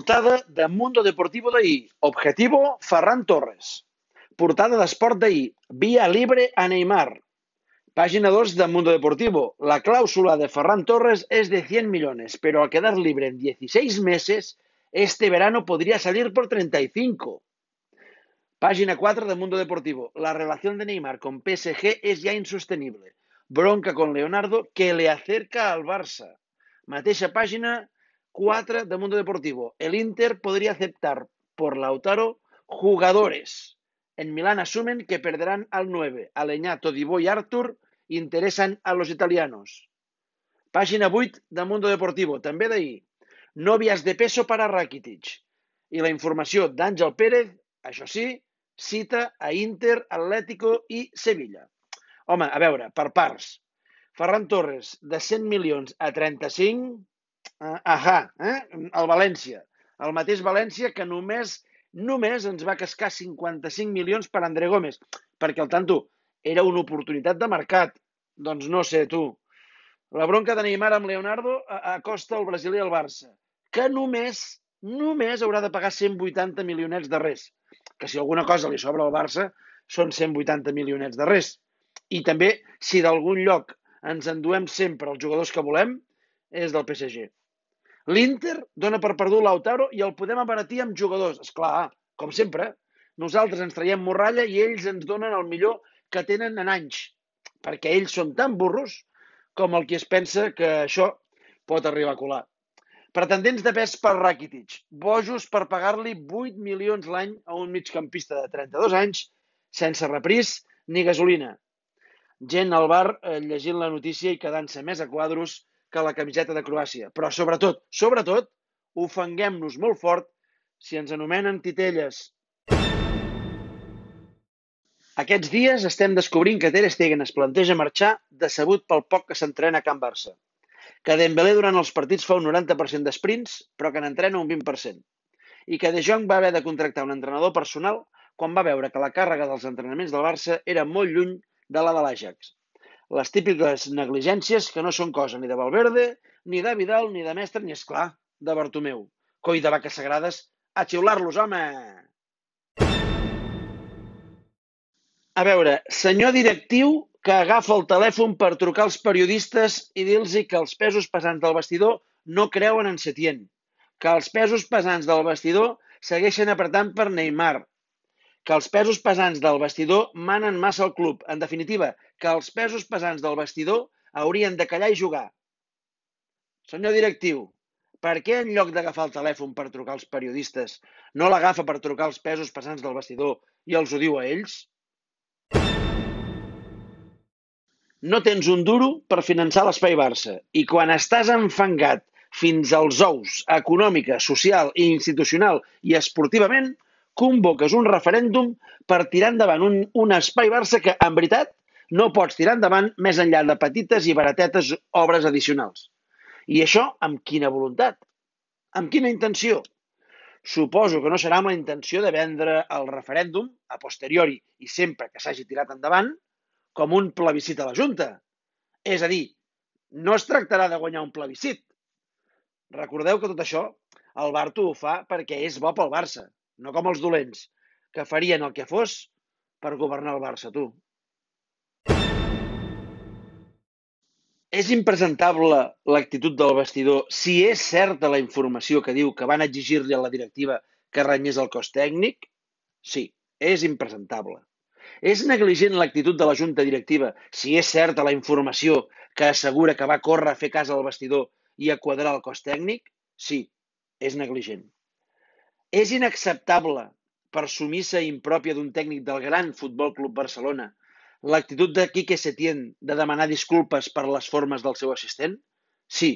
Portada de Mundo Deportivo d'ahir. Objetivo, Ferran Torres. Portada d'Esport d'ahir. Via libre a Neymar. Página 2 de Mundo Deportivo. La cláusula de Ferran Torres es de 100 millones, pero al quedar libre en 16 meses, este verano podría salir por 35. Página 4 de Mundo Deportivo. La relación de Neymar con PSG es ya insostenible. Bronca con Leonardo que le acerca al Barça. Mateixa página 4 de Mundo Deportivo. El Inter podría aceptar por Lautaro jugadores. En Milán asumen que perderán al 9. Aleñá, Todibo y Artur interesan a los italianos. Pàgina 8 de Mundo Deportivo, també d'ahir. Novias de peso para Rakitic. I la informació d'Àngel Pérez, això sí, cita a Inter, Atlético i Sevilla. Home, a veure, per parts. Ferran Torres, de 100 milions a 35, uh, ahà, eh? el València. El mateix València que només només ens va cascar 55 milions per André Gómez, perquè el tanto era una oportunitat de mercat. Doncs no sé, tu. La bronca de Neymar amb Leonardo acosta el brasiler al Barça, que només, només haurà de pagar 180 milionets de res. Que si alguna cosa li sobra al Barça, són 180 milionets de res. I també, si d'algun lloc ens enduem sempre els jugadors que volem, és del PSG. L'Inter dona per perdut Lautaro i el podem abaratir amb jugadors. És clar, com sempre, nosaltres ens traiem morralla i ells ens donen el millor que tenen en anys, perquè ells són tan burros com el qui es pensa que això pot arribar a colar. Pretendents de pes per Rakitic, bojos per pagar-li 8 milions l'any a un migcampista de 32 anys sense repris ni gasolina. Gent al bar eh, llegint la notícia i quedant-se més a quadros que la camiseta de Croàcia. Però sobretot, sobretot, ofenguem-nos molt fort si ens anomenen titelles. Aquests dies estem descobrint que Ter Stegen es planteja marxar decebut pel poc que s'entrena a Can Barça. Que Dembélé durant els partits fa un 90% d'esprints, però que n'entrena un 20%. I que De Jong va haver de contractar un entrenador personal quan va veure que la càrrega dels entrenaments del Barça era molt lluny de la de l'Ajax. Les típiques negligències que no són cosa ni de Valverde, ni de Vidal, ni de Mestre, ni, és clar de Bartomeu. Coi de vaques sagrades, a xiular-los, home! A veure, senyor directiu que agafa el telèfon per trucar als periodistes i dir-los que els pesos pesants del vestidor no creuen en Setién, que els pesos pesants del vestidor segueixen apretant per Neymar, que els pesos pesants del vestidor manen massa al club. En definitiva, que els pesos pesants del vestidor haurien de callar i jugar. Senyor directiu, per què en lloc d'agafar el telèfon per trucar als periodistes, no l'agafa per trucar als pesos pesants del vestidor i els ho diu a ells? No tens un duro per finançar l'Espai Barça i quan estàs enfangat fins als ous, econòmica, social i institucional i esportivament, convoques un referèndum per tirar endavant un, un espai Barça que, en veritat, no pots tirar endavant més enllà de petites i baratetes obres addicionals. I això amb quina voluntat? Amb quina intenció? Suposo que no serà amb la intenció de vendre el referèndum, a posteriori i sempre que s'hagi tirat endavant, com un plebiscit a la Junta. És a dir, no es tractarà de guanyar un plebiscit. Recordeu que tot això el Barto ho fa perquè és bo pel Barça, no com els dolents, que farien el que fos per governar el Barça, tu. És impresentable l'actitud del vestidor si és certa la informació que diu que van exigir-li a la directiva que renyés el cos tècnic? Sí, és impresentable. És negligent l'actitud de la junta directiva si és certa la informació que assegura que va córrer a fer cas al vestidor i a quadrar el cos tècnic? Sí, és negligent. És inacceptable, per sumissa i impròpia d'un tècnic del gran Futbol Club Barcelona, l'actitud de Quique Setién de demanar disculpes per les formes del seu assistent? Sí,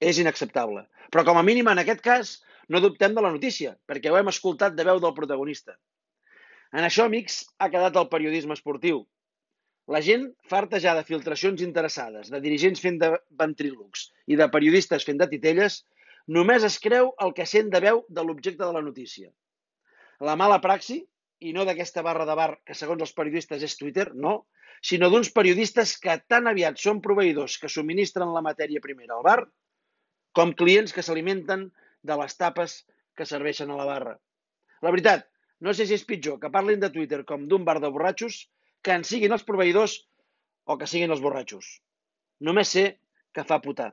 és inacceptable. Però com a mínim en aquest cas no dubtem de la notícia, perquè ho hem escoltat de veu del protagonista. En això, amics, ha quedat el periodisme esportiu. La gent, farta ja de filtracions interessades, de dirigents fent de ventrílocs i de periodistes fent de titelles, només es creu el que sent de veu de l'objecte de la notícia. La mala praxi, i no d'aquesta barra de bar que segons els periodistes és Twitter, no, sinó d'uns periodistes que tan aviat són proveïdors que subministren la matèria primera al bar, com clients que s'alimenten de les tapes que serveixen a la barra. La veritat, no sé si és pitjor que parlin de Twitter com d'un bar de borratxos, que en siguin els proveïdors o que siguin els borratxos. Només sé que fa putar.